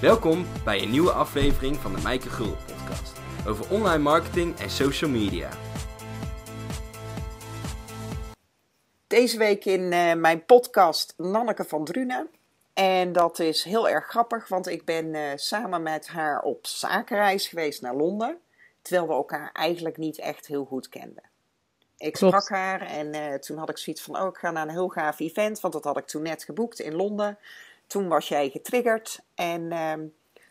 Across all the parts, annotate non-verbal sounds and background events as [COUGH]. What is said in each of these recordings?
Welkom bij een nieuwe aflevering van de Mijke Gul podcast over online marketing en social media. Deze week in uh, mijn podcast Nanneke van Drunen. En dat is heel erg grappig, want ik ben uh, samen met haar op zakenreis geweest naar Londen. Terwijl we elkaar eigenlijk niet echt heel goed kenden. Ik Klopt. sprak haar en uh, toen had ik zoiets van: Oh, ik ga naar een heel gaaf event, want dat had ik toen net geboekt in Londen. Toen was jij getriggerd en ehm,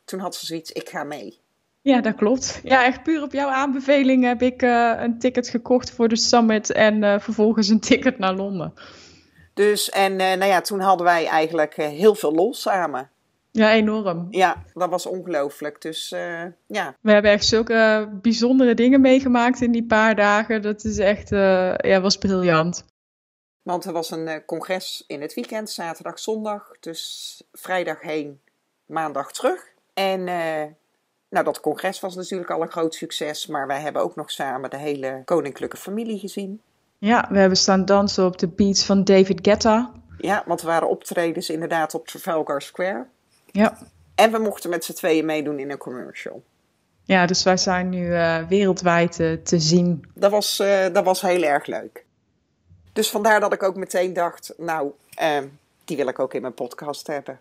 toen had ze zoiets: Ik ga mee. Ja, dat klopt. Ja, echt puur op jouw aanbeveling heb ik uh, een ticket gekocht voor de summit en uh, vervolgens een ticket naar Londen. Dus en uh, nou ja, toen hadden wij eigenlijk heel veel los samen. Ja, enorm. Ja, dat was ongelooflijk. Dus ja. We hebben echt zulke bijzondere dingen meegemaakt in die paar dagen. Dat is echt, ja, was briljant. Want er was een congres in het weekend, zaterdag, zondag. Dus vrijdag heen, maandag terug. En nou, dat congres was natuurlijk al een groot succes, maar wij hebben ook nog samen de hele koninklijke familie gezien. Ja, we hebben staan dansen op de beats van David Guetta. Ja, want er waren optredens inderdaad op Trafalgar Square. Ja. En we mochten met z'n tweeën meedoen in een commercial. Ja, dus wij zijn nu uh, wereldwijd uh, te zien. Dat was, dat was heel erg leuk. Dus vandaar dat ik ook meteen dacht, nou, die wil ik ook in mijn podcast hebben.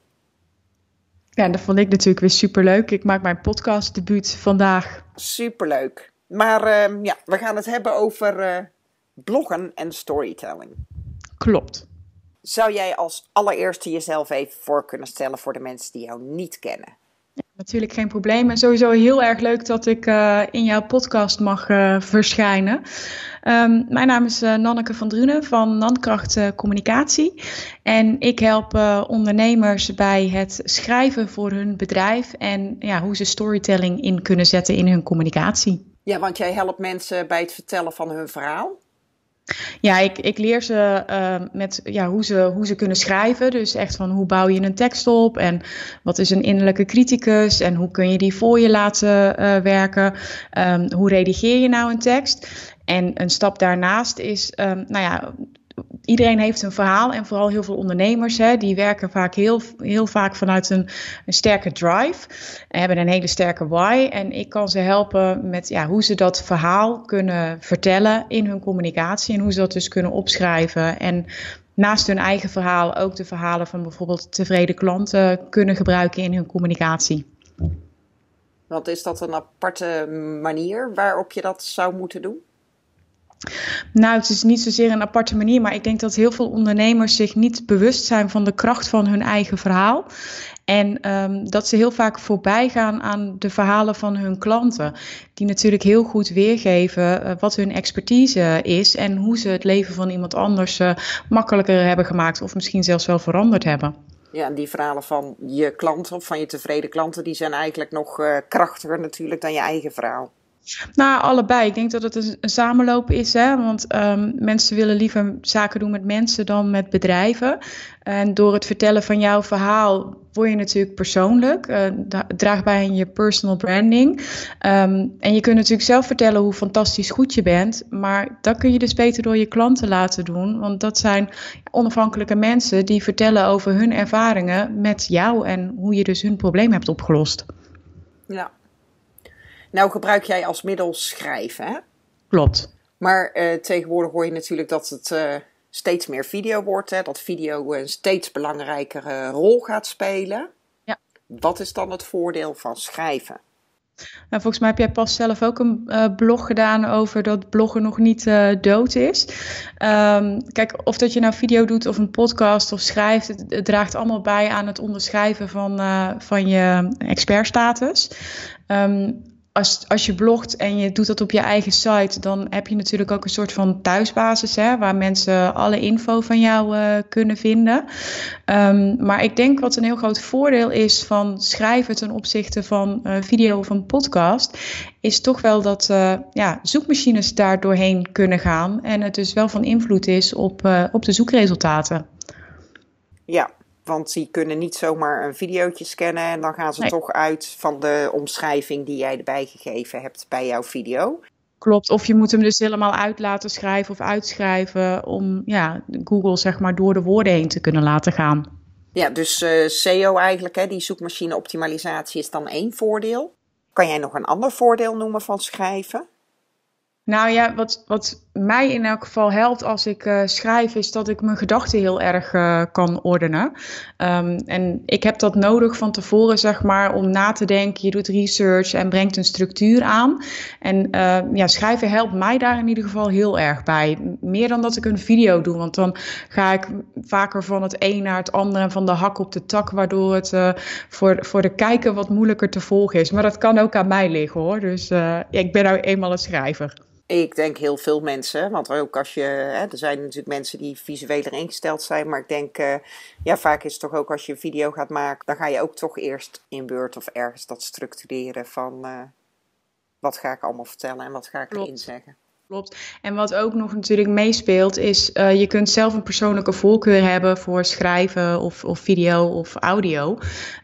Ja, dat vond ik natuurlijk weer superleuk. Ik maak mijn podcastdebuut vandaag. Superleuk. Maar uh, ja, we gaan het hebben over uh, bloggen en storytelling. Klopt. Zou jij als allereerste jezelf even voor kunnen stellen voor de mensen die jou niet kennen? Natuurlijk geen probleem. En sowieso heel erg leuk dat ik uh, in jouw podcast mag uh, verschijnen. Um, mijn naam is uh, Nanneke van Drunen van Nankracht Communicatie. En ik help ondernemers bij het schrijven voor hun bedrijf en ja, hoe ze storytelling in kunnen zetten in hun communicatie. Ja, want jij helpt mensen bij het vertellen van hun verhaal. Ja, ik, ik leer ze uh, met ja, hoe, ze, hoe ze kunnen schrijven. Dus echt van hoe bouw je een tekst op en wat is een innerlijke criticus en hoe kun je die voor je laten uh, werken. Um, hoe redigeer je nou een tekst? En een stap daarnaast is, um, nou ja, iedereen heeft een verhaal en vooral heel veel ondernemers, hè, die werken vaak heel, heel vaak vanuit een, een sterke drive en hebben een hele sterke why. En ik kan ze helpen met ja, hoe ze dat verhaal kunnen vertellen in hun communicatie en hoe ze dat dus kunnen opschrijven. En naast hun eigen verhaal ook de verhalen van bijvoorbeeld tevreden klanten kunnen gebruiken in hun communicatie. Want is dat een aparte manier waarop je dat zou moeten doen? Nou, het is niet zozeer een aparte manier, maar ik denk dat heel veel ondernemers zich niet bewust zijn van de kracht van hun eigen verhaal. En um, dat ze heel vaak voorbij gaan aan de verhalen van hun klanten. Die natuurlijk heel goed weergeven uh, wat hun expertise is en hoe ze het leven van iemand anders uh, makkelijker hebben gemaakt of misschien zelfs wel veranderd hebben. Ja, en die verhalen van je klanten of van je tevreden klanten, die zijn eigenlijk nog uh, krachtiger natuurlijk dan je eigen verhaal. Nou, allebei. Ik denk dat het een, samenloop is. Hè? Want um, mensen willen liever zaken doen met mensen dan met bedrijven. En door het vertellen van jouw verhaal word je natuurlijk persoonlijk. Uh, draag bij aan je personal branding. Um, en je kunt natuurlijk zelf vertellen hoe fantastisch goed je bent. Maar dat kun je dus beter door je klanten laten doen. Want dat zijn onafhankelijke mensen die vertellen over hun ervaringen met jou. En hoe je dus hun probleem hebt opgelost. Ja. Nou gebruik jij als middel schrijven, hè? Klopt. Maar uh, tegenwoordig hoor je natuurlijk dat het uh, steeds meer video wordt, hè? dat video een steeds belangrijkere rol gaat spelen. Ja. Wat is dan het voordeel van schrijven? Nou, volgens mij heb jij pas zelf ook een uh, blog gedaan over dat bloggen nog niet uh, dood is. Um, kijk, of dat je nou video doet of een podcast of schrijft, het, het draagt allemaal bij aan het onderschrijven van, uh, van je expertstatus. Um, als, als je blogt en je doet dat op je eigen site, dan heb je natuurlijk ook een soort van thuisbasis, hè, waar mensen alle info van jou uh, kunnen vinden. Um, maar ik denk wat een heel groot voordeel is van schrijven ten opzichte van uh, video of een podcast, is toch wel dat uh, ja, zoekmachines daar doorheen kunnen gaan en het dus wel van invloed is op, op de zoekresultaten. Ja, want die kunnen niet zomaar een videootje scannen en dan gaan ze nee. toch uit van de omschrijving die jij erbij gegeven hebt bij jouw video. Klopt, of je moet hem dus helemaal uit laten schrijven of uitschrijven om ja, Google zeg maar door de woorden heen te kunnen laten gaan. Ja, dus uh, SEO eigenlijk, hè, die zoekmachine-optimalisatie is dan één voordeel. Kan jij nog een ander voordeel noemen van schrijven? Nou ja, wat, wat mij in elk geval helpt als ik uh, schrijf, is dat ik mijn gedachten heel erg uh, kan ordenen. Um, en ik heb dat nodig van tevoren, zeg maar, om na te denken. Je doet research en brengt een structuur aan. En uh, ja, schrijven helpt mij daar in ieder geval heel erg bij. Meer dan dat ik een video doe, want dan ga ik vaker van het een naar het andere en van de hak op de tak, waardoor het voor, voor de kijker wat moeilijker te volgen is. Maar dat kan ook aan mij liggen hoor. Dus ik ben nou eenmaal een schrijver. Ik denk heel veel mensen, want ook als je, hè, er zijn natuurlijk mensen die visueler ingesteld zijn, maar ik denk, uh, ja, vaak is het toch ook als je een video gaat maken, dan ga je ook toch eerst in Word of ergens dat structureren van uh, wat ga ik allemaal vertellen en wat ga ik erin zeggen. Klopt. En wat ook nog natuurlijk meespeelt, is uh, je kunt zelf een persoonlijke voorkeur hebben voor schrijven of, of video of audio.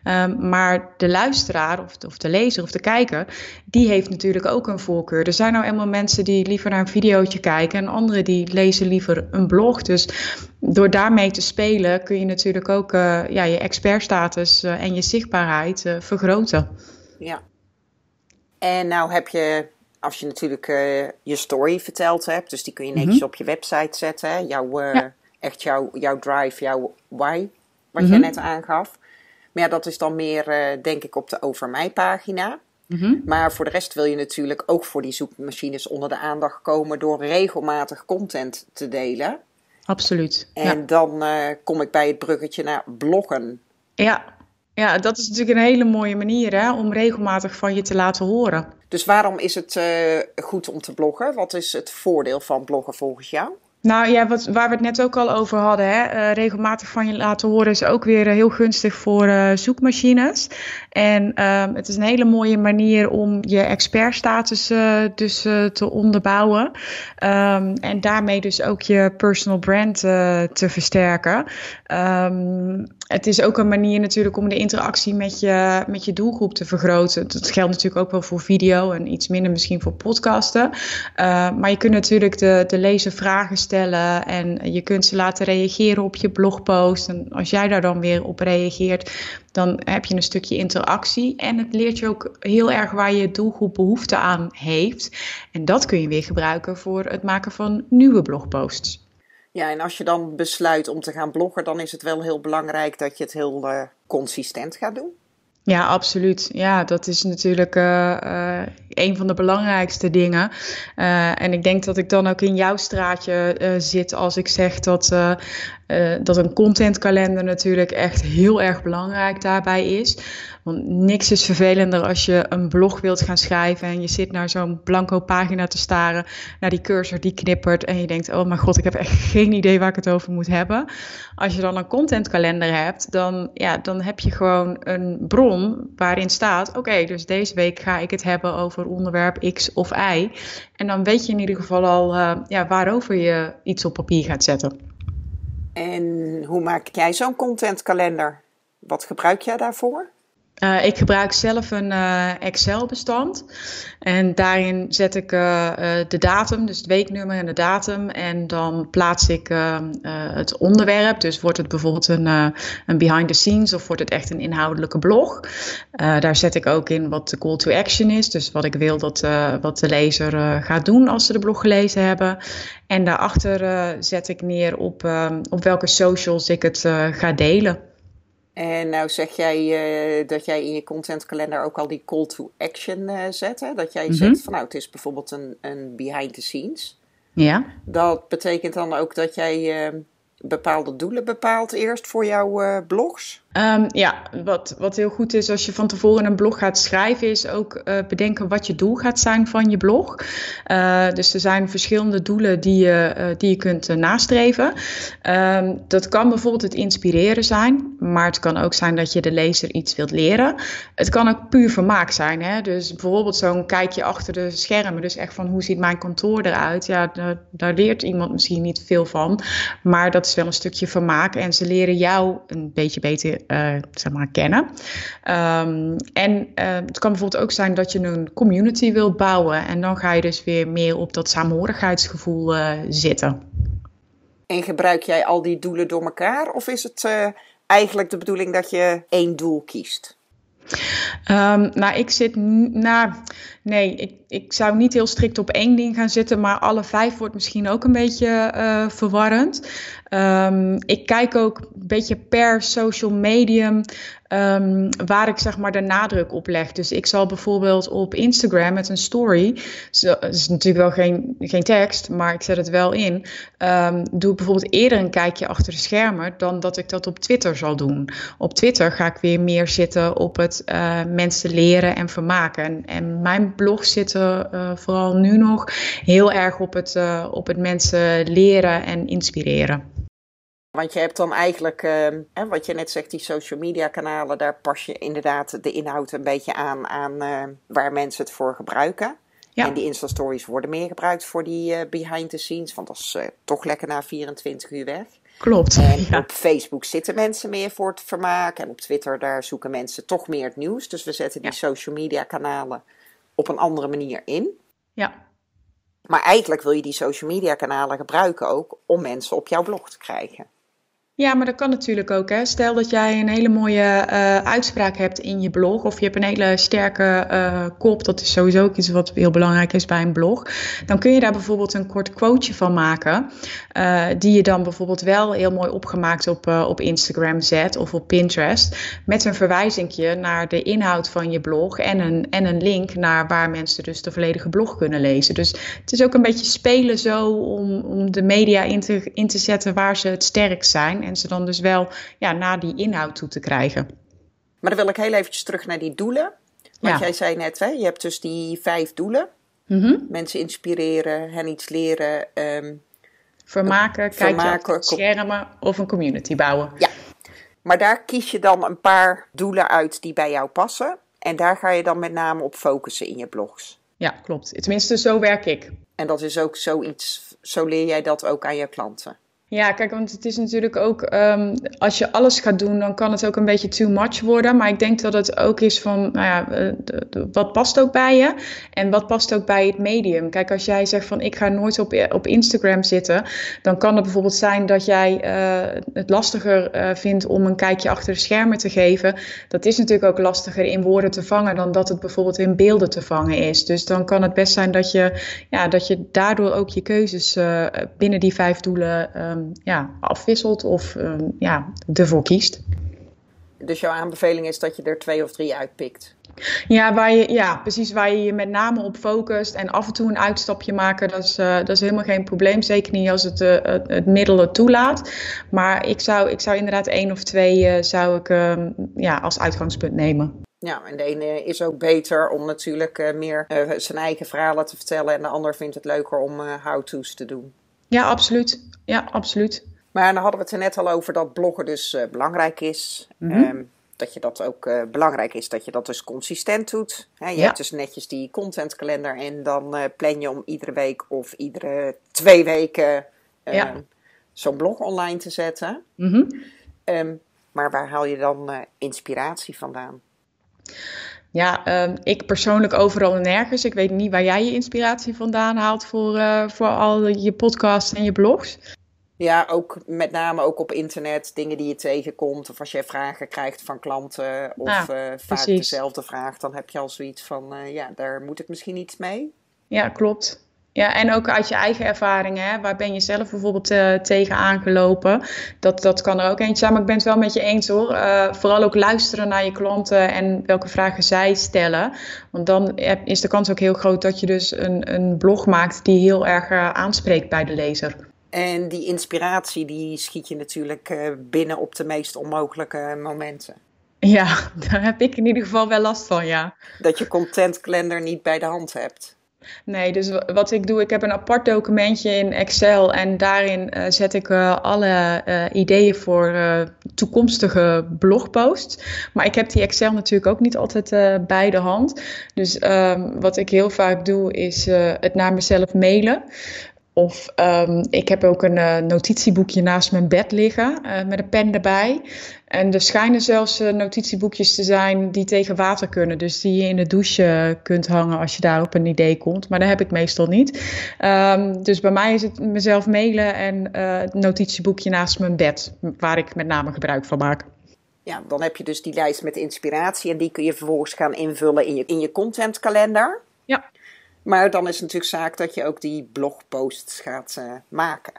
Um, maar de luisteraar of, of de lezer of de kijker, die heeft natuurlijk ook een voorkeur. Er zijn nou eenmaal mensen die liever naar een videootje kijken en anderen die lezen liever een blog. Dus door daarmee te spelen kun je natuurlijk ook uh, ja, je expertstatus uh, en je zichtbaarheid vergroten. Ja. En nou heb je als je natuurlijk uh, je story verteld hebt, dus die kun je netjes mm op je website zetten. Hè? Jouw, uh, ja. Echt jouw, jouw drive, jouw why, wat mm -hmm. je net aangaf. Maar ja, dat is dan meer, uh, denk ik, op de Over Mij pagina. Mm -hmm. Maar voor de rest wil je natuurlijk ook voor die zoekmachines onder de aandacht komen door regelmatig content te delen. Absoluut. En ja. dan kom ik bij het bruggetje naar bloggen. Ja, ja, dat is natuurlijk een hele mooie manier hè, om regelmatig van je te laten horen. Dus waarom is het uh, goed om te bloggen? Wat is het voordeel van bloggen volgens jou? Nou ja, wat, waar we het net ook al over hadden, hè, uh, regelmatig van je laten horen is ook weer uh, heel gunstig voor zoekmachines. En ehm, het is een hele mooie manier om je expertstatus dus te onderbouwen. Um, en daarmee dus ook je personal brand te versterken. Um, het is ook een manier natuurlijk om de interactie met je, met je doelgroep te vergroten. Dat geldt natuurlijk ook wel voor video en iets minder misschien voor podcasten. maar je kunt natuurlijk de, de lezer vragen stellen en je kunt ze laten reageren op je blogpost. En als jij daar dan weer op reageert, dan heb je een stukje interactie. En het leert je ook heel erg waar je doelgroep behoefte aan heeft. En dat kun je weer gebruiken voor het maken van nieuwe blogposts. Ja, en als je dan besluit om te gaan bloggen, dan is het wel heel belangrijk dat je het heel uh, consistent gaat doen. Ja, absoluut. Ja, dat is natuurlijk uh, uh, een van de belangrijkste dingen. En ik denk dat ik dan ook in jouw straatje zit als ik zeg dat, dat een contentkalender natuurlijk echt heel erg belangrijk daarbij is. Want niks is vervelender als je een blog wilt gaan schrijven en je zit naar zo'n blanco pagina te staren, naar die cursor die knippert en je denkt, oh mijn god, ik heb echt [LAUGHS] geen idee waar ik het over moet hebben. Als je dan een contentkalender hebt, dan, ja, dan heb je gewoon een bron waarin staat, oké, dus deze week ga ik het hebben over onderwerp X of Y. En dan weet je in ieder geval al uh, ja, waarover je iets op papier gaat zetten. En hoe maak jij zo'n contentkalender? Wat gebruik jij daarvoor? Uh, ik gebruik zelf een uh, Excel-bestand. En daarin zet ik uh, de datum, dus het weeknummer en de datum. En dan plaats ik het onderwerp. Dus wordt het bijvoorbeeld een, een behind the scenes of wordt het echt een inhoudelijke blog. daar zet ik ook in wat de call to action is. Dus wat ik wil dat wat de lezer gaat doen als ze de blog gelezen hebben. En daarachter zet ik neer op, op welke socials ik het ga delen. En nou zeg jij uh, dat jij in je contentkalender ook al die call to action uh, zet. Hè? Dat jij mm -hmm. zegt van nou, het is bijvoorbeeld een, een behind the scenes. Ja. Dat betekent dan ook dat jij uh, bepaalde doelen bepaalt eerst voor jouw blogs? Um, ja, wat, wat heel goed is als je van tevoren een blog gaat schrijven, is ook uh, bedenken wat je doel gaat zijn van je blog. Uh, dus er zijn verschillende doelen die je, uh, die je kunt nastreven. Um, dat kan bijvoorbeeld het inspireren zijn, maar het kan ook zijn dat je de lezer iets wilt leren. Het kan ook puur vermaak zijn. Hè? Dus bijvoorbeeld zo'n kijkje achter de schermen, dus echt van hoe ziet mijn kantoor eruit. Ja, daar, daar leert iemand misschien niet veel van, maar dat is wel een stukje vermaak en ze leren jou een beetje beter uh, zeg maar, kennen. Um, en uh, het kan bijvoorbeeld ook zijn dat je een community wilt bouwen. En dan ga je dus weer meer op dat saamhorigheidsgevoel uh, zitten. En gebruik jij al die doelen door elkaar? Of is het eigenlijk de bedoeling dat je één doel kiest? Um, nou, ik zit. Nou, nee, ik, ik zou niet heel strikt op één ding gaan zitten, maar alle vijf wordt misschien ook een beetje uh, verwarrend. Um, ik kijk ook een beetje per social medium um, waar ik zeg maar de nadruk op leg. Dus ik zal bijvoorbeeld op Instagram met een story, dat is natuurlijk wel geen, geen tekst, maar ik zet het wel in, um, doe ik bijvoorbeeld eerder een kijkje achter de schermen dan dat ik dat op Twitter zal doen. Op Twitter ga ik weer meer zitten op het uh, mensen leren en vermaken. En, en mijn blog zitten uh, vooral nu nog heel erg op het, uh, op het mensen leren en inspireren. Want je hebt dan eigenlijk, uh, wat je net zegt, die social media kanalen, daar pas je inderdaad de inhoud een beetje aan, aan uh, waar mensen het voor gebruiken. Ja. En die Insta-stories worden meer gebruikt voor die uh, behind the scenes, want dat is toch lekker na 24 uur weg. Klopt. En ja. op Facebook zitten mensen meer voor het vermaak. En op Twitter, daar zoeken mensen toch meer het nieuws. Dus we zetten die ja. social media kanalen op een andere manier in. Ja. Maar eigenlijk wil je die social media kanalen gebruiken ook om mensen op jouw blog te krijgen. Ja, maar dat kan natuurlijk ook. Hè. Stel dat jij een hele mooie uh, uitspraak hebt in je blog, of je hebt een hele sterke uh, kop, dat is sowieso ook iets wat heel belangrijk is bij een blog. Dan kun je daar bijvoorbeeld een kort quoteje van maken, uh, die je dan bijvoorbeeld wel heel mooi opgemaakt op, op Instagram zet of op Pinterest, met een verwijzingje naar de inhoud van je blog en een, en een link naar waar mensen dus de volledige blog kunnen lezen. Dus het is ook een beetje spelen zo om, om de media in te, in te zetten waar ze het sterkst zijn en ze dan dus wel ja, naar die inhoud toe te krijgen. Maar dan wil ik heel eventjes terug naar die doelen. Want ja. jij zei net, hè, je hebt dus die vijf doelen. Mm -hmm. Mensen inspireren, hen iets leren. Um, vermaken, kijken schermen of een community bouwen. Ja, maar daar kies je dan een paar doelen uit die bij jou passen. En daar ga je dan met name op focussen in je blogs. Ja, klopt. Tenminste, zo werk ik. En dat is ook zoiets, zo leer jij dat ook aan je klanten. Ja, kijk, want het is natuurlijk ook, um, als je alles gaat doen, dan kan het ook een beetje too much worden. Maar ik denk dat het ook is van, nou ja, de, wat past ook bij je en wat past ook bij het medium. Kijk, als jij zegt van, ik ga nooit op, op Instagram zitten, dan kan het bijvoorbeeld zijn dat jij uh, het lastiger vindt om een kijkje achter de schermen te geven. Dat is natuurlijk ook lastiger in woorden te vangen dan dat het bijvoorbeeld in beelden te vangen is. Dus dan kan het best zijn dat je, ja, dat je daardoor ook je keuzes binnen die vijf doelen um, ja, afwisselt of um, ja, ervoor kiest. Dus jouw aanbeveling is dat je er twee of drie uitpikt? Ja, waar je, ja, precies waar je je met name op focust en af en toe een uitstapje maken, dat is, uh, dat is helemaal geen probleem. Zeker niet als het, uh, het, het middel het toelaat. Maar ik zou, ik zou inderdaad één of twee uh, zou ik, uh, ja, als uitgangspunt nemen. Ja, en de ene is ook beter om natuurlijk meer zijn eigen verhalen te vertellen en de ander vindt het leuker om how-to's te doen. Ja, absoluut. Ja, absoluut. Maar dan hadden we het er net al over dat bloggen dus uh, belangrijk is. Mm -hmm. um, dat je dat ook uh, belangrijk is dat je dat dus consistent doet. He, je ja. hebt dus netjes die contentkalender en dan uh, plan je om iedere week of iedere twee weken ja. zo'n blog online te zetten. Mm -hmm. um, maar waar haal je dan inspiratie vandaan? Ja, um, ik persoonlijk overal en nergens. Ik weet niet waar jij je inspiratie vandaan haalt voor, uh, voor al je podcasts en je blogs. Ja, ook met name ook op internet, dingen die je tegenkomt. Of als je vragen krijgt van klanten of uh, vaak dezelfde vraag, dan heb je al zoiets van, uh, ja, daar moet ik misschien iets mee. Ja, klopt. Ja, en ook uit je eigen ervaringen. Hè? Waar ben je zelf bijvoorbeeld uh, tegen aangelopen? Dat, dat kan er ook eentje zijn. Maar ik ben het wel met je eens hoor. Uh, vooral ook luisteren naar je klanten en welke vragen zij stellen. Want dan is de kans ook heel groot dat je dus een, een blog maakt die heel erg uh, aanspreekt bij de lezer. En die inspiratie die schiet je natuurlijk binnen op de meest onmogelijke momenten. Ja, [LAUGHS] daar heb ik in ieder geval wel last van, ja. Dat je contentkalender niet bij de hand hebt. Nee, dus wat ik doe, ik heb een apart documentje in Excel en daarin uh, zet ik uh, alle uh, ideeën voor toekomstige blogposts. Maar ik heb die Excel natuurlijk ook niet altijd bij de hand. Dus um, wat ik heel vaak doe, is het naar mezelf mailen. Of um, ik heb ook een notitieboekje naast mijn bed liggen met een pen erbij. En er schijnen zelfs uh, notitieboekjes te zijn die tegen water kunnen. Dus die je in de douche kunt hangen als je daar op een idee komt. Maar dat heb ik meestal niet. Um, dus bij mij is het mezelf mailen en het notitieboekje naast mijn bed. Waar ik met name gebruik van maak. Ja, dan heb je dus die lijst met inspiratie en die kun je vervolgens gaan invullen in je, in je contentkalender. Ja. Maar dan is het natuurlijk zaak dat je ook die blogposts gaat uh, maken.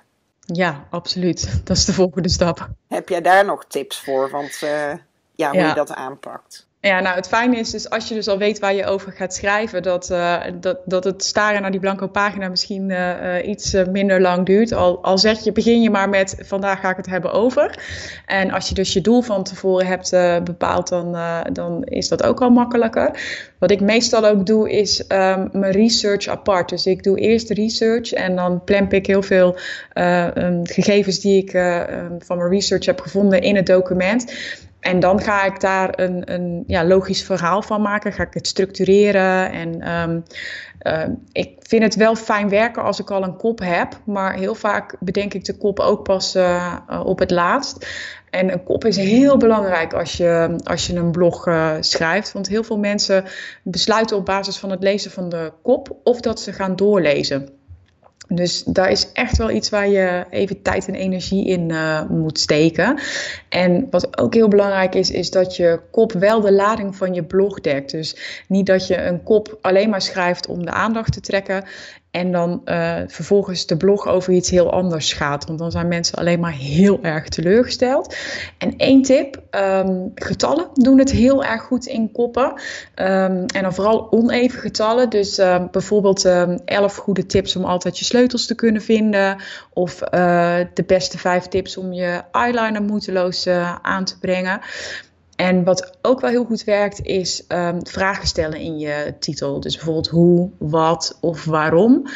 Ja, absoluut. [LAUGHS] Dat is de volgende stap. Heb jij daar nog tips voor? Want uh, ja, hoe ja. je dat aanpakt? Ja, nou het fijne is dus als je dus al weet waar je over gaat schrijven, dat, uh, dat, dat het staren naar die blanco pagina misschien uh, iets minder lang duurt. Al, al zeg je, begin je maar met vandaag ga ik het hebben over. En als je dus je doel van tevoren hebt bepaald, dan, dan is dat ook al makkelijker. Wat ik meestal ook doe, is um, mijn research apart. Dus ik doe eerst research en dan plemp ik heel veel um, gegevens die ik um, van mijn research heb gevonden in het document. En dan ga ik daar een, een ja, logisch verhaal van maken. Ga ik het structureren. En um, uh, ik vind het wel fijn werken als ik al een kop heb. Maar heel vaak bedenk ik de kop ook pas uh, op het laatst. En een kop is heel belangrijk als je, als je een blog uh, schrijft. Want heel veel mensen besluiten op basis van het lezen van de kop of dat ze gaan doorlezen. Dus daar is echt wel iets waar je even tijd en energie in uh, moet steken. En wat ook heel belangrijk is, is dat je kop wel de lading van je blog dekt. Dus niet dat je een kop alleen maar schrijft om de aandacht te trekken. En dan uh, vervolgens de blog over iets heel anders gaat. Want dan zijn mensen alleen maar heel erg teleurgesteld. En één tip: um, getallen doen het heel erg goed in koppen. Um, en dan vooral oneven getallen. Dus uh, bijvoorbeeld um, 11 goede tips om altijd je sleutels te kunnen vinden. Of uh, de beste 5 tips om je eyeliner moeiteloos uh, aan te brengen. En wat ook wel heel goed werkt, is um, vragen stellen in je titel. Dus bijvoorbeeld hoe, wat of waarom.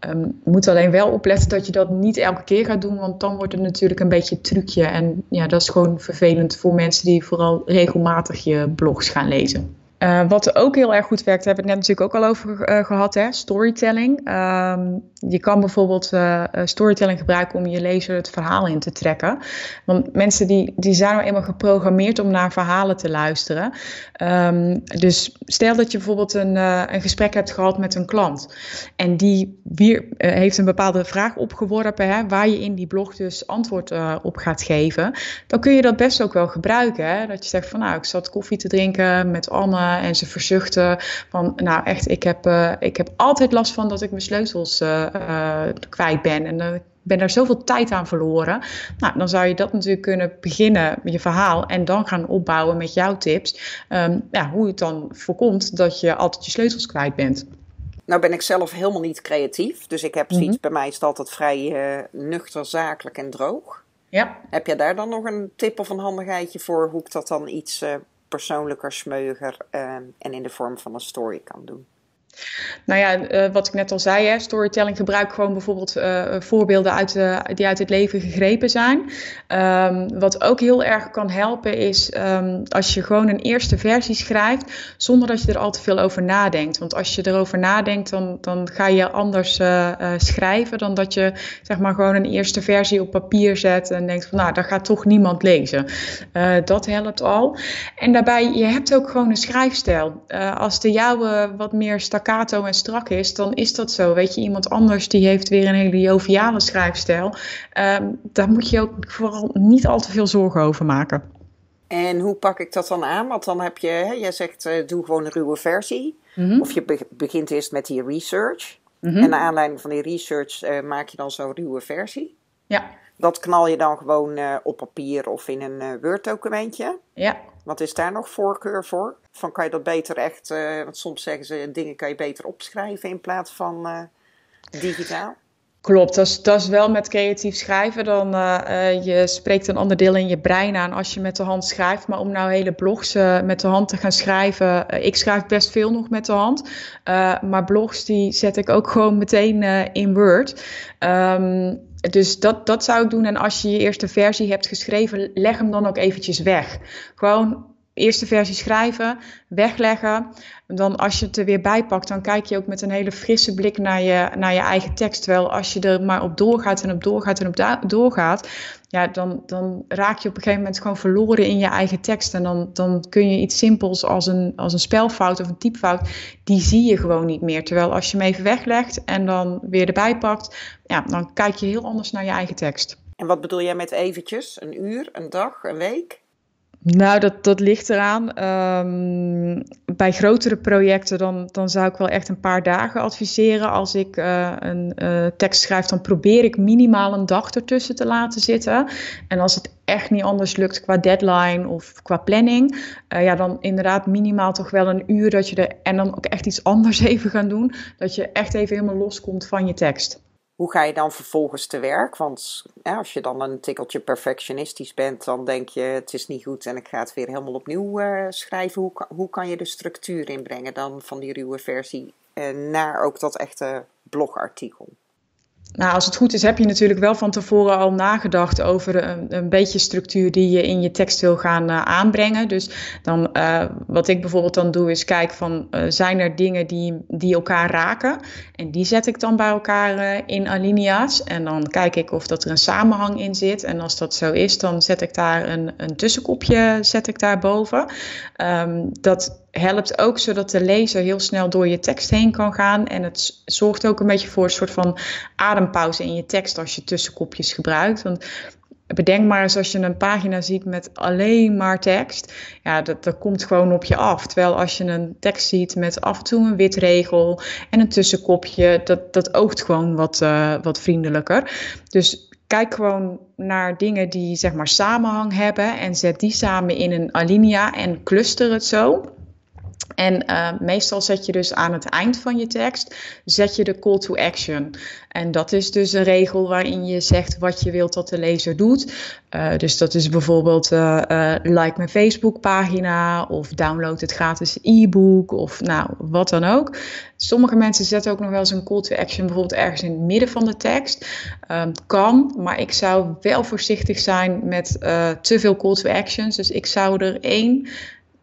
Um, moet alleen wel opletten dat je dat niet elke keer gaat doen, want dan wordt het natuurlijk een beetje trucje. En ja, dat is gewoon vervelend voor mensen die vooral regelmatig je blogs gaan lezen. Uh, wat ook heel erg goed werkt, hebben we het net natuurlijk ook al over uh, gehad, hè? storytelling. Um, je kan bijvoorbeeld uh, storytelling gebruiken om je lezer het verhaal in te trekken. Want mensen die, die zijn nou eenmaal geprogrammeerd om naar verhalen te luisteren. Um, dus stel dat je bijvoorbeeld een, een gesprek hebt gehad met een klant. En die weer, heeft een bepaalde vraag opgeworpen, hè, waar je in die blog dus antwoord op gaat geven. Dan kun je dat best ook wel gebruiken. Hè? Dat je zegt van nou, ik zat koffie te drinken met Anne en ze verzuchten van, nou echt, ik heb, uh, ik heb altijd last van dat ik mijn sleutels uh, uh, kwijt ben. En ik ben daar zoveel tijd aan verloren. Nou, dan zou je dat natuurlijk kunnen beginnen met je verhaal en dan gaan opbouwen met jouw tips. Um, ja, hoe het dan voorkomt dat je altijd je sleutels kwijt bent. Nou ben ik zelf helemaal niet creatief. Dus ik heb zoiets, mm-hmm. bij mij is het altijd vrij nuchter, zakelijk en droog. Ja. Heb jij daar dan nog een tip of een handigheidje voor hoe ik dat dan iets persoonlijker, smeuiger uh, en in de vorm van een story kan doen. Nou ja, uh, wat ik net al zei, hè, storytelling gebruik gewoon bijvoorbeeld uh, voorbeelden uit, uh, die uit het leven gegrepen zijn. Um, wat ook heel erg kan helpen is um, als je gewoon een eerste versie schrijft zonder dat je er al te veel over nadenkt. Want als je erover nadenkt, dan, dan ga je anders schrijven dan dat je zeg maar gewoon een eerste versie op papier zet en denkt van nou, daar gaat toch niemand lezen. dat helpt al. En daarbij, je hebt ook gewoon een schrijfstijl. als de jouwe wat meer stak staccato en strak is, dan is dat zo. Weet je, iemand anders die heeft weer een hele joviale schrijfstijl. Um, daar moet je ook vooral niet al te veel zorgen over maken. En hoe pak ik dat dan aan? Want dan heb je, hè, jij zegt, uh, doe gewoon een ruwe versie. Mm-hmm. Of je be- begint eerst met die research. Mm-hmm. En naar aanleiding van die research uh, maak je dan zo'n ruwe versie. Ja. Dat knal je dan gewoon uh, op papier of in een Word-documentje. Ja. Wat is daar nog voorkeur voor? Van kan je dat beter echt, uh, want soms zeggen ze dingen kan je beter opschrijven in plaats van digitaal. Klopt, dat is, dat is wel met creatief schrijven. Dan je spreekt een ander deel in je brein aan als je met de hand schrijft. Maar om nou hele blogs met de hand te gaan schrijven. ik schrijf best veel nog met de hand. maar blogs die zet ik ook gewoon meteen in Word. Um, dus dat, dat zou ik doen. En als je je eerste versie hebt geschreven, leg hem dan ook eventjes weg. Gewoon eerste versie schrijven, wegleggen. Dan als je het er weer bij pakt, dan kijk je ook met een hele frisse blik naar je, naar je eigen tekst. Terwijl als je er maar op doorgaat en op doorgaat en op doorgaat, ja, dan, dan raak je op een gegeven moment gewoon verloren in je eigen tekst. En dan, dan kun je iets simpels als een, als een spelfout of een typfout, die zie je gewoon niet meer. Terwijl als je hem even weglegt en dan weer erbij pakt, ja, dan kijk je heel anders naar je eigen tekst. En wat bedoel jij met eventjes? Een uur, een dag, een week? Nou, dat, dat ligt eraan. Ehm, bij grotere projecten dan, dan zou ik wel echt een paar dagen adviseren. Als ik uh, een uh, tekst schrijf, dan probeer ik minimaal een dag ertussen te laten zitten. En als het echt niet anders lukt qua deadline of qua planning, uh, ja, dan inderdaad minimaal toch wel een uur dat je er en dan ook echt iets anders [LAUGHS] even gaan doen. Dat je echt even helemaal loskomt van je tekst. Hoe ga je dan vervolgens te werk? Want ja, als je dan een tikkeltje perfectionistisch bent, dan denk je het is niet goed en ik ga het weer helemaal opnieuw uh, schrijven. Hoe, hoe kan je de structuur inbrengen dan van die ruwe versie uh, naar ook dat echte blogartikel? Nou, als het goed is, heb je natuurlijk wel van tevoren al nagedacht over een, een beetje structuur die je in je tekst wil gaan uh, aanbrengen. Dus dan, uh, wat ik bijvoorbeeld dan doe, is kijken van uh, zijn er dingen die, die elkaar raken. En die zet ik dan bij elkaar in alinea's. En dan kijk ik of dat er een samenhang in zit. En als dat zo is, dan zet ik daar een, een tussenkopje zet ik daar boven. Um, dat helpt ook zodat de lezer heel snel door je tekst heen kan gaan. En het zorgt ook een beetje voor een soort van adempauze in je tekst als je tussenkopjes gebruikt. Want bedenk maar eens als je een pagina ziet met alleen maar tekst. Ja, dat, dat komt gewoon op je af. Terwijl als je een tekst ziet met af en toe een wit regel en een tussenkopje, dat, dat oogt gewoon wat, uh, wat vriendelijker. Dus kijk gewoon naar dingen die zeg maar samenhang hebben en zet die samen in een alinea en cluster het zo. En uh, meestal zet je dus aan het eind van je tekst, zet je de call to action. En dat is dus een regel waarin je zegt wat je wilt dat de lezer doet. Uh, dus dat is bijvoorbeeld uh, like mijn Facebook pagina of download het gratis e-book of nou wat dan ook. Sommige mensen zetten ook nog wel eens een call to action bijvoorbeeld ergens in het midden van de tekst. Um, kan, maar ik zou wel voorzichtig zijn met te veel call to actions. Dus ik zou er één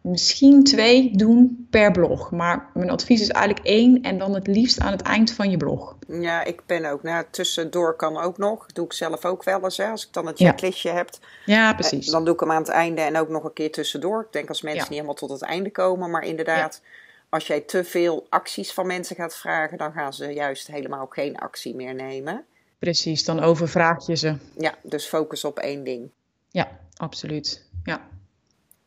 misschien twee doen per blog. Maar mijn advies is eigenlijk één en dan het liefst aan het eind van je blog. Ja, ik ben ook. Nou, tussendoor kan ook nog. doe ik zelf ook wel eens. Hè. Als ik dan een checklistje ja. heb. Ja, precies. Dan doe ik hem aan het einde en ook nog een keer tussendoor. Ik denk als mensen ja. niet helemaal tot het einde komen. Maar inderdaad, ja. als jij te veel acties van mensen gaat vragen, dan gaan ze juist helemaal geen actie meer nemen. Precies, dan overvraag je ze. Ja, dus focus op één ding. Ja, absoluut. Ja.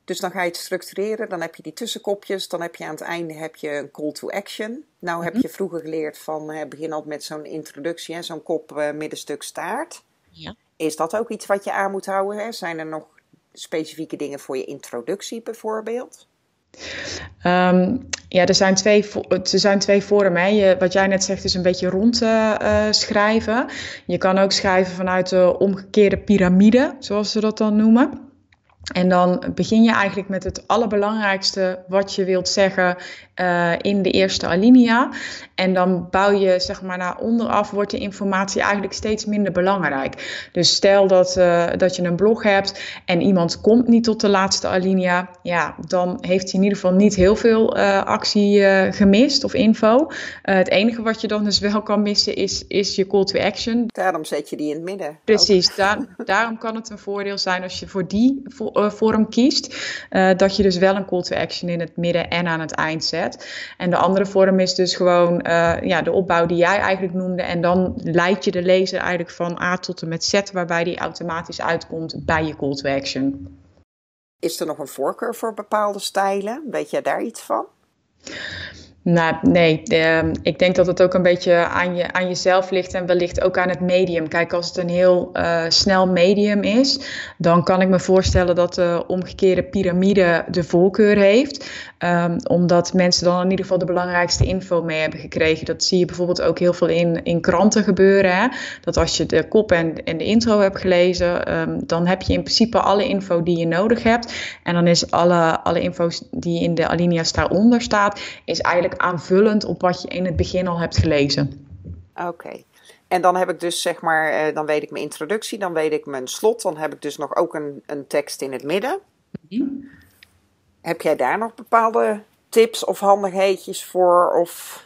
Dus dan ga je het structureren, dan heb je die tussenkopjes, dan heb je aan het einde heb je een call to action. Nou heb je vroeger geleerd van uh, begin altijd met zo'n introductie, zo'n kop, uh, middenstuk, staart. Ja. Is dat ook iets wat je aan moet houden? Hè? Zijn er nog specifieke dingen voor je introductie bijvoorbeeld? Um, ja, er zijn twee, er zijn twee vormen. Je, wat jij net zegt is een beetje rond uh, schrijven. Je kan ook schrijven vanuit de omgekeerde piramide, zoals ze dat dan noemen. En dan begin je eigenlijk met het allerbelangrijkste wat je wilt zeggen uh, in de eerste alinea. En dan bouw je zeg maar naar onderaf, wordt de informatie eigenlijk steeds minder belangrijk. Dus stel dat, uh, dat je een blog hebt en iemand komt niet tot de laatste alinea. Ja, dan heeft hij in ieder geval niet heel veel uh, actie gemist of info. het enige wat je dan dus wel kan missen is, is je call to action. Daarom zet je die in het midden. Precies, daar, daarom kan het een voordeel zijn als je voor die vorm kiest. dat je dus wel een call to action in het midden en aan het eind zet. En de andere vorm is dus gewoon uh, ja, de opbouw die jij eigenlijk noemde. En dan leid je de lezer eigenlijk van A tot en met Z, waarbij die automatisch uitkomt bij je call to action. Is er nog een voorkeur voor bepaalde stijlen? Weet jij daar iets van? Nou, nee. De, ik denk dat het ook een beetje aan, je, aan jezelf ligt en wellicht ook aan het medium. Kijk, als het een heel uh, snel medium is, dan kan ik me voorstellen dat de omgekeerde piramide de voorkeur heeft. Um, omdat mensen dan in ieder geval de belangrijkste info mee hebben gekregen. Dat zie je bijvoorbeeld ook heel veel in, in kranten gebeuren. Hè? Dat als je de kop en, en de intro hebt gelezen, um, dan heb je in principe alle info die je nodig hebt. En dan is alle, alle info die in de alinea's daaronder staat, is eigenlijk aanvullend op wat je in het begin al hebt gelezen. Oké. Okay. En dan heb ik dus zeg maar, uh, dan weet ik mijn introductie, dan weet ik mijn slot, dan heb ik dus nog ook een, een tekst in het midden. Mm -hmm. Heb jij daar nog bepaalde tips of handigheidjes voor? Of...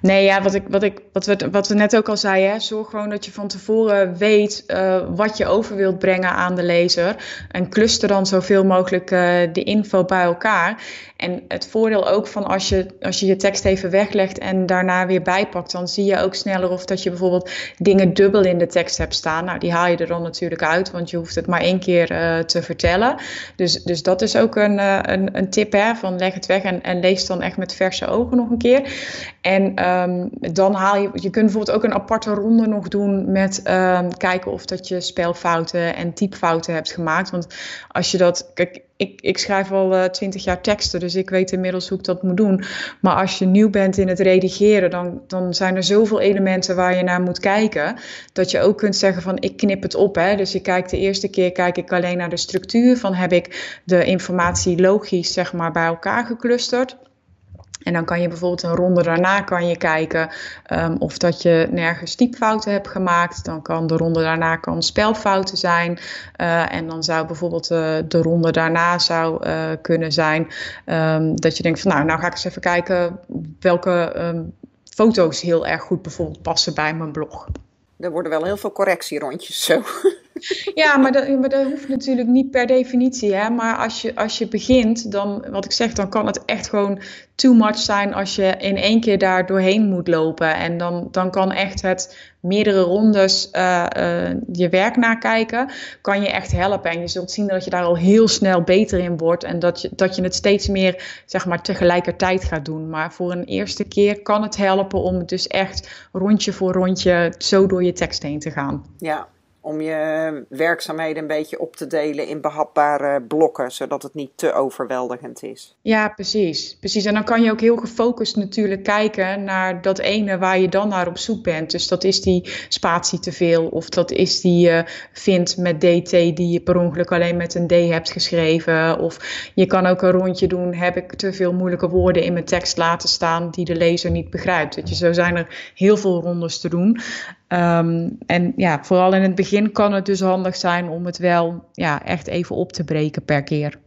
Nee, ja, wat, ik, wat, ik, wat, we, wat we net ook al zeiden, zorg gewoon dat je van tevoren weet uh, wat je over wilt brengen aan de lezer. En cluster dan zoveel mogelijk uh, de info bij elkaar. En het voordeel ook van als je, als je je tekst even weglegt en daarna weer bijpakt, dan zie je ook sneller of dat je bijvoorbeeld dingen dubbel in de tekst hebt staan. Nou, die haal je er dan natuurlijk uit, want je hoeft het maar één keer uh, te vertellen. Dus, dus dat is ook een, een, een tip, hè, van leg het weg en, en lees dan echt met verse ogen nog een keer. En um, dan haal je, je kunt bijvoorbeeld ook een aparte ronde nog doen met um, kijken of dat je spelfouten en typfouten hebt gemaakt. Want als je dat, kijk, ik, ik schrijf al twintig uh, jaar teksten, dus ik weet inmiddels hoe ik dat moet doen. Maar als je nieuw bent in het redigeren, dan, dan zijn er zoveel elementen waar je naar moet kijken. Dat je ook kunt zeggen van ik knip het op. Hè. Dus je kijkt de eerste keer kijk ik alleen naar de structuur. Van heb ik de informatie logisch zeg maar bij elkaar geclusterd. En dan kan je bijvoorbeeld een ronde daarna kan je kijken um, of dat je nergens typfouten hebt gemaakt. Dan kan de ronde daarna kan spelfouten zijn. Uh, en dan zou bijvoorbeeld uh, de ronde daarna zou uh, kunnen zijn um, dat je denkt van nou, nou ga ik eens even kijken welke um, foto's heel erg goed bijvoorbeeld passen bij mijn blog. Er worden wel heel veel correctierondjes zo. Ja, maar dat, dat hoeft natuurlijk niet per definitie. Hè? Maar als je, als je begint, dan, wat ik zeg, dan kan het echt gewoon too much zijn als je in één keer daar doorheen moet lopen. En dan, dan kan echt het meerdere rondes uh, uh, je werk nakijken, kan je echt helpen. En je zult zien dat je daar al heel snel beter in wordt. En dat je, dat je het steeds meer, zeg maar, tegelijkertijd gaat doen. Maar voor een eerste keer kan het helpen om dus echt rondje voor rondje zo door je tekst heen te gaan. Ja, om je werkzaamheden een beetje op te delen in behapbare blokken, zodat het niet te overweldigend is. Ja, precies. precies. En dan kan je ook heel gefocust natuurlijk kijken naar dat ene waar je dan naar op zoek bent. Dus dat is die spatie te veel, of dat is die uh, vind met DT die je per ongeluk alleen met een D hebt geschreven. Of je kan ook een rondje doen, heb ik te veel moeilijke woorden in mijn tekst laten staan die de lezer niet begrijpt. Dat je, zo zijn er heel veel rondes te doen. Um, en ja, vooral in het begin kan het dus handig zijn om het wel ja, echt even op te breken per keer.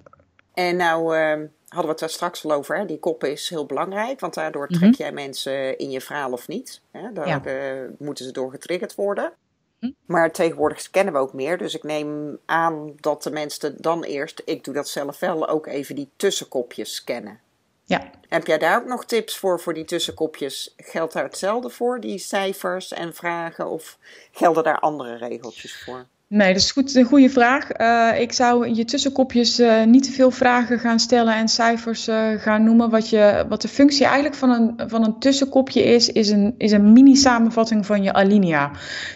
En nou uh, hadden we het daar straks al over, hè? die kop is heel belangrijk, want daardoor trek mm -hmm. jij mensen in je verhaal of niet. Hè? Daar ja. uh, moeten ze door getriggerd worden. Hm? Maar tegenwoordig scannen we ook meer, dus ik neem aan dat de mensen dan eerst, ik doe dat zelf wel, ook even die tussenkopjes scannen. Ja. Heb jij daar ook nog tips voor, voor die tussenkopjes? Geldt daar hetzelfde voor, die cijfers en vragen, of gelden daar andere regeltjes voor? Nee, dat is goed, een goede vraag. Uh, ik zou je tussenkopjes uh, niet te veel vragen gaan stellen en cijfers uh, gaan noemen. Wat, je, wat de functie eigenlijk van een, van een tussenkopje is, is een, is een mini-samenvatting van je alinea.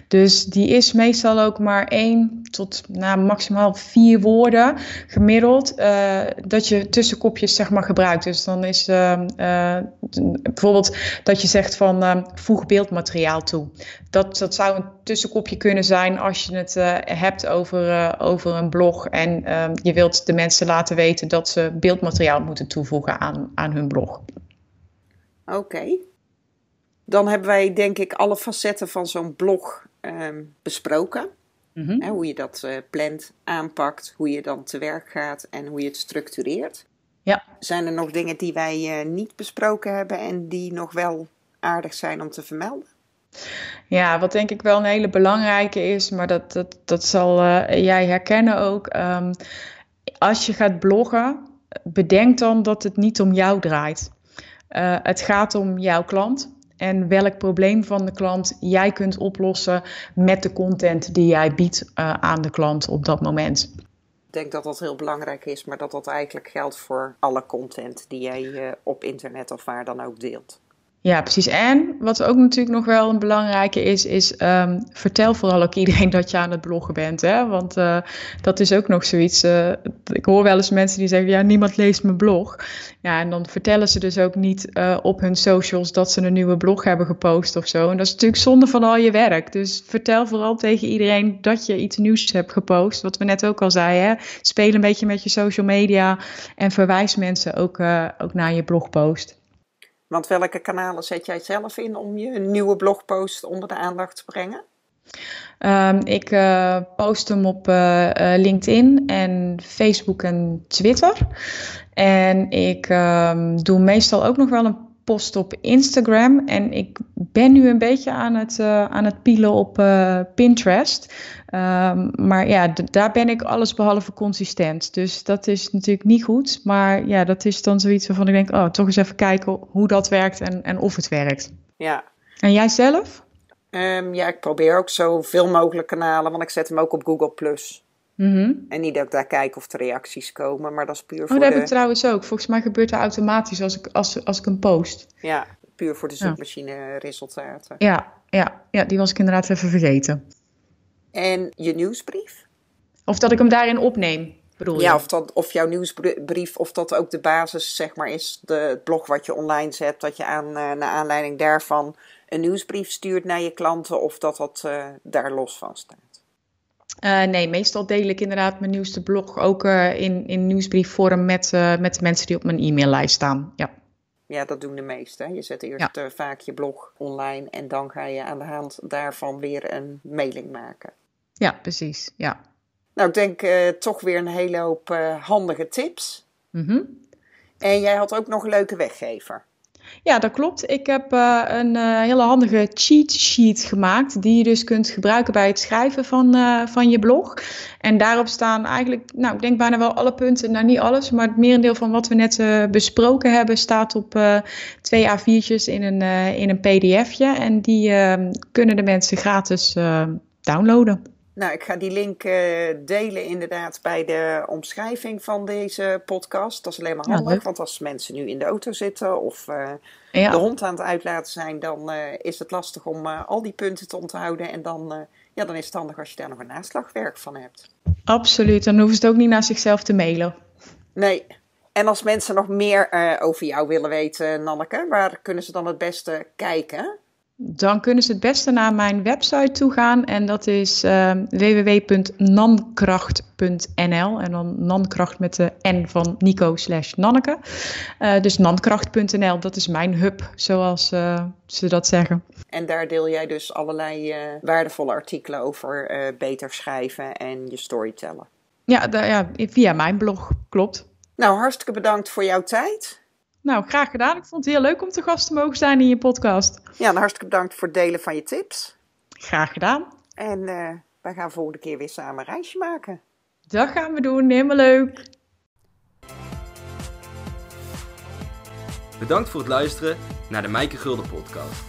Dus die is meestal ook maar één tot nou, maximaal vier woorden gemiddeld dat je tussenkopjes zeg maar gebruikt. Dus dan is bijvoorbeeld dat je zegt van voeg beeldmateriaal toe. Dat, dat zou een tussenkopje kunnen zijn als je het hebt over, uh, over een blog en uh, je wilt de mensen laten weten dat ze beeldmateriaal moeten toevoegen aan, aan hun blog. Oké. Okay. Dan hebben wij denk ik alle facetten van zo'n blog um, besproken. Mm -hmm. He, hoe je dat uh, plant, aanpakt, hoe je dan te werk gaat en hoe je het structureert. Ja. Zijn er nog dingen die wij uh, niet besproken hebben en die nog wel aardig zijn om te vermelden? Ja, wat denk ik wel een hele belangrijke is, maar dat, dat, dat zal uh, jij herkennen ook. Um, als je gaat bloggen, bedenk dan dat het niet om jou draait. Uh, het gaat om jouw klant en welk probleem van de klant jij kunt oplossen met de content die jij biedt uh, aan de klant op dat moment. Ik denk dat dat heel belangrijk is, maar dat dat eigenlijk geldt voor alle content die jij op internet of waar dan ook deelt. Ja, precies. En wat ook natuurlijk nog wel een belangrijke is, is um, vertel vooral ook iedereen dat je aan het bloggen bent. Hè? Want uh, dat is ook nog zoiets. Uh, ik hoor wel eens mensen die zeggen, ja, niemand leest mijn blog. Ja, en dan vertellen ze dus ook niet uh, op hun socials dat ze een nieuwe blog hebben gepost of zo. En dat is natuurlijk zonde van al je werk. Dus vertel vooral tegen iedereen dat je iets nieuws hebt gepost. Wat we net ook al zeiden, speel een beetje met je social media en verwijs mensen ook, ook naar je blogpost. Want welke kanalen zet jij zelf in om je nieuwe blogpost onder de aandacht te brengen? Um, ik uh, post hem op uh, uh, LinkedIn en Facebook en Twitter. En ik um, doe meestal ook nog wel een post op Instagram. En ik ben nu een beetje aan het, uh, aan het pielen op uh, Pinterest. Um, maar ja, daar ben ik alles behalve consistent. Dus dat is natuurlijk niet goed. Maar ja, dat is dan zoiets waarvan ik denk, oh, toch eens even kijken hoe dat werkt en, en of het werkt. Ja. En jij zelf? Um, ja, ik probeer ook zoveel mogelijk kanalen, want ik zet hem ook op Google+. Plus. Mm En niet dat ik daar kijk of er reacties komen, maar dat is puur oh, voor dat de... heb ik trouwens ook. Volgens mij gebeurt dat automatisch als ik, als, als ik hem post. Ja, puur voor de zoekmachine resultaten. Ja, ja, ja, die was ik inderdaad even vergeten. En je nieuwsbrief? Of dat ik hem daarin opneem, bedoel je? Ja, of, dat, of jouw nieuwsbrief, of dat ook de basis zeg maar is, de, het blog wat je online zet, dat je aan, uh, naar aanleiding daarvan een nieuwsbrief stuurt naar je klanten, of dat dat uh, daar los van staat? Uh, nee, meestal deel ik inderdaad mijn nieuwste blog ook uh, in, in nieuwsbriefvorm met, uh, met de mensen die op mijn e-maillijst staan. Ja. ja, dat doen de meesten. Je zet eerst ja. vaak je blog online en dan ga je aan de hand daarvan weer een mailing maken. Ja, precies. Ja. Nou, ik denk toch weer een hele hoop handige tips. Mm -hmm. En jij had ook nog een leuke weggever. Ja, dat klopt. Ik heb uh, een uh, hele handige cheat sheet gemaakt die je dus kunt gebruiken bij het schrijven van, uh, van je blog. En daarop staan eigenlijk, nou ik denk bijna wel alle punten, nou niet alles, maar het merendeel van wat we net besproken hebben staat op twee A4'tjes in een, in een pdfje. En die kunnen de mensen gratis downloaden. Nou, ik ga die link uh, delen inderdaad bij de omschrijving van deze podcast. Dat is alleen maar handig, ja, want als mensen nu in de auto zitten of uh, ja. de hond aan het uitlaten zijn, dan uh, is het lastig om al die punten te onthouden. En dan, ja, dan is het handig als je daar nog een naslagwerk van hebt. Absoluut, dan hoeven ze het ook niet naar zichzelf te mailen. Nee. En als mensen nog meer over jou willen weten, Nanneke, waar kunnen ze dan het beste kijken? Dan kunnen ze het beste naar mijn website toe gaan en dat is uh, www.nankracht.nl en dan nankracht met de n van Nico slash Nanneke. Uh, dus nankracht.nl, dat is mijn hub, zoals uh, ze dat zeggen. En daar deel jij dus allerlei waardevolle artikelen over beter schrijven en je storytellen. Ja, ja, via mijn blog, klopt. Nou, hartstikke bedankt voor jouw tijd. Nou, graag gedaan. Ik vond het heel leuk om te gast te mogen zijn in je podcast. Ja, nou, hartstikke bedankt voor het delen van je tips. Graag gedaan. En uh, wij gaan volgende keer weer samen een reisje maken. Dat gaan we doen. Helemaal leuk. Bedankt voor het luisteren naar de Mijke Gulden podcast.